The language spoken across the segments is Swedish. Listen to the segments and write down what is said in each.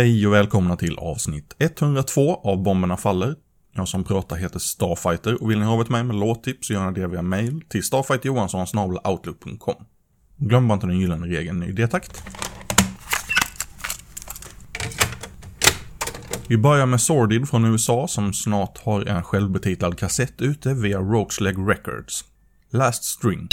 Hej, och välkomna till avsnitt 102 av Bomberna Faller. Jag som pratar heter Starfighter och vill ni ha ett med med låttips så gör ni det via mail till StarfighterJohanssonsnabeloutlook.com. Glöm bara inte den gyllene regeln i det-takt. Vi börjar med Sordid från USA som snart har en självbetitlad kassett ute via Roachleg Records. Last String.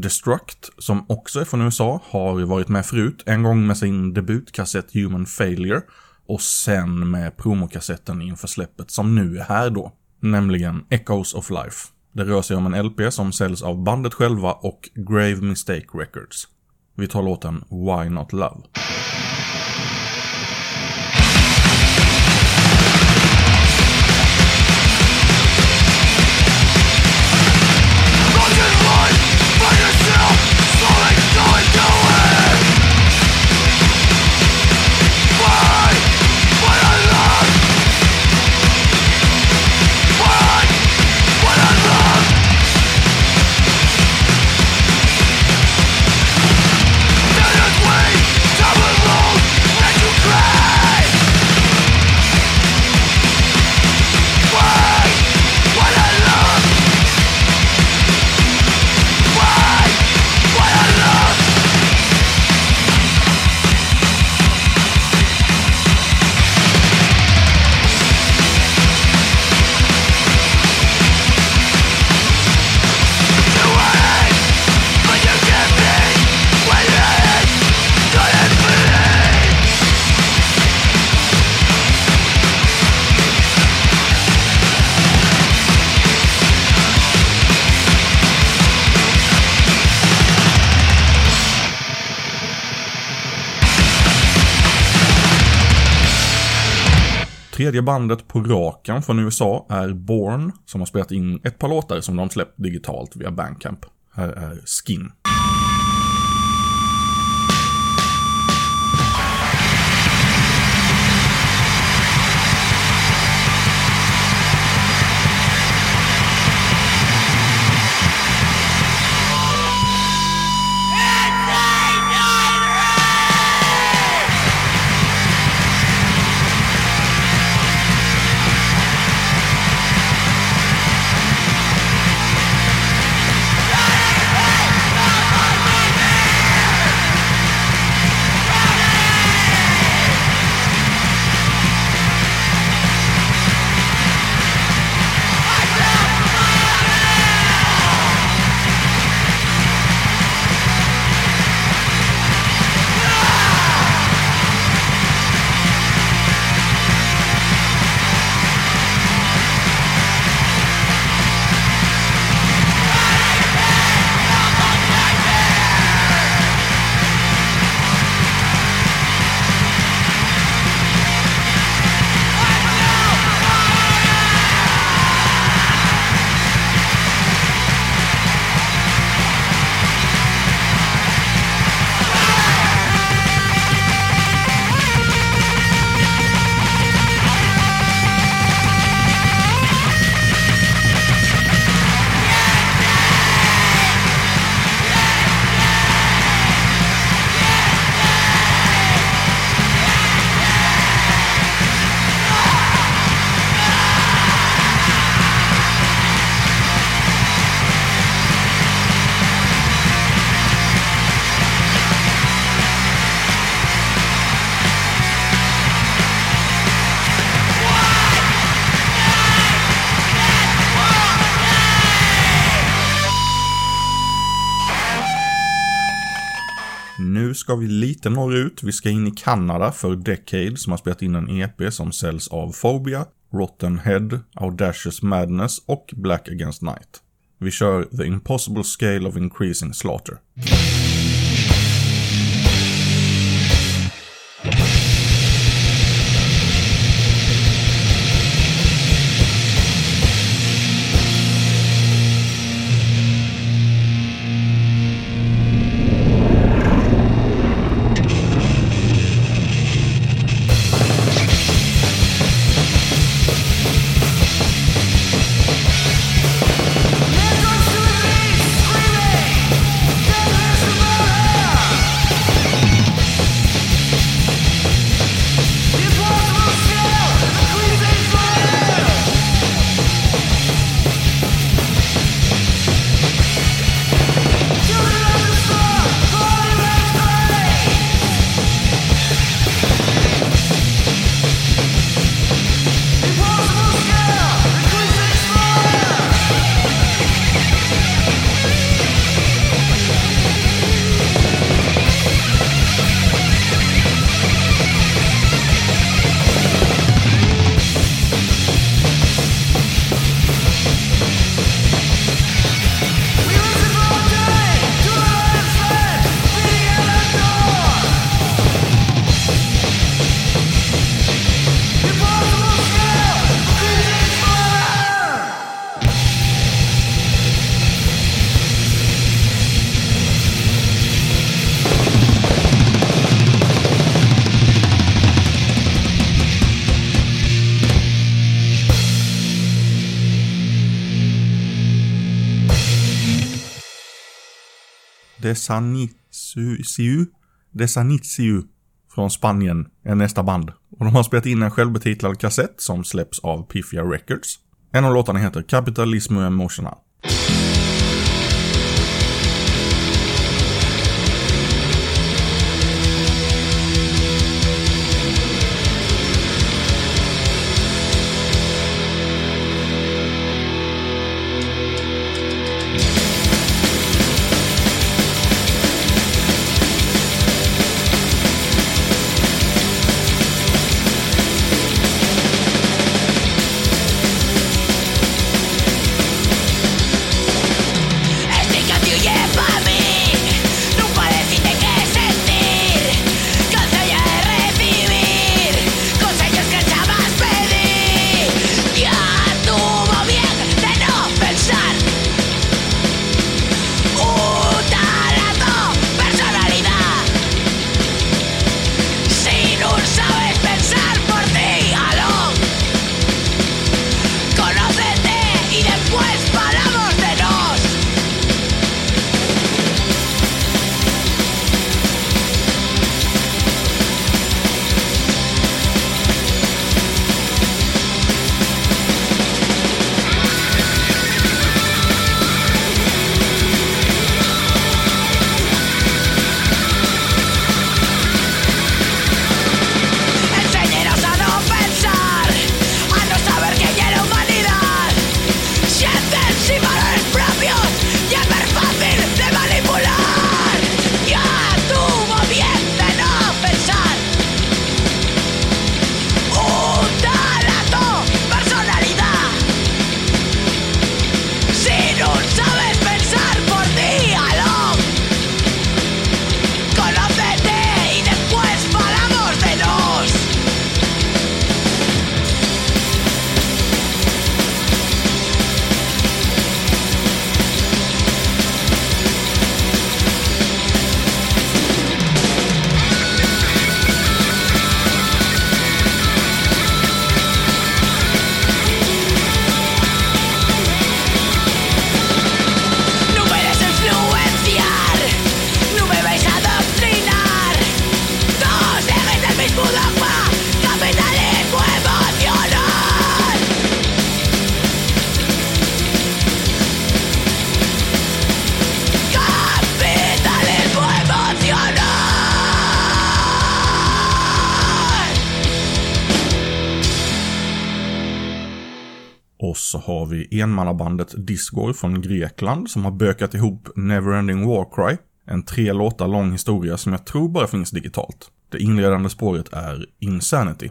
Destruct, som också är från USA, har varit med förut. En gång med sin debutkassett Human Failure och sen med promokassetten inför släppet som nu är här då. Nämligen Echoes of Life. Det rör sig om en LP som säljs av bandet själva och Grave Mistake Records. Vi tar låten Why Not Love. Tredje bandet på raken från USA är Born, som har spelat in ett par låtar som de släppt digitalt via Bandcamp. Här är Skin. Nu ska vi lite norrut. Vi ska in i Kanada för Decade som har spelat in en EP som säljs av Phobia, Rotten Head, Audacious Madness och Black Against Night. Vi kör The Impossible Scale of Increasing Slaughter. Desanitsiu, Desanitsiu från Spanien är nästa band. Och de har spelat in en självbetitlad kassett som släpps av Piffia Records. En av låtarna heter Capitalismo Emotional. Och har vi enmannabandet Disgor från Grekland som har bökat ihop Neverending Warcry En tre låtar lång historia som jag tror bara finns digitalt. Det inledande spåret är Insanity.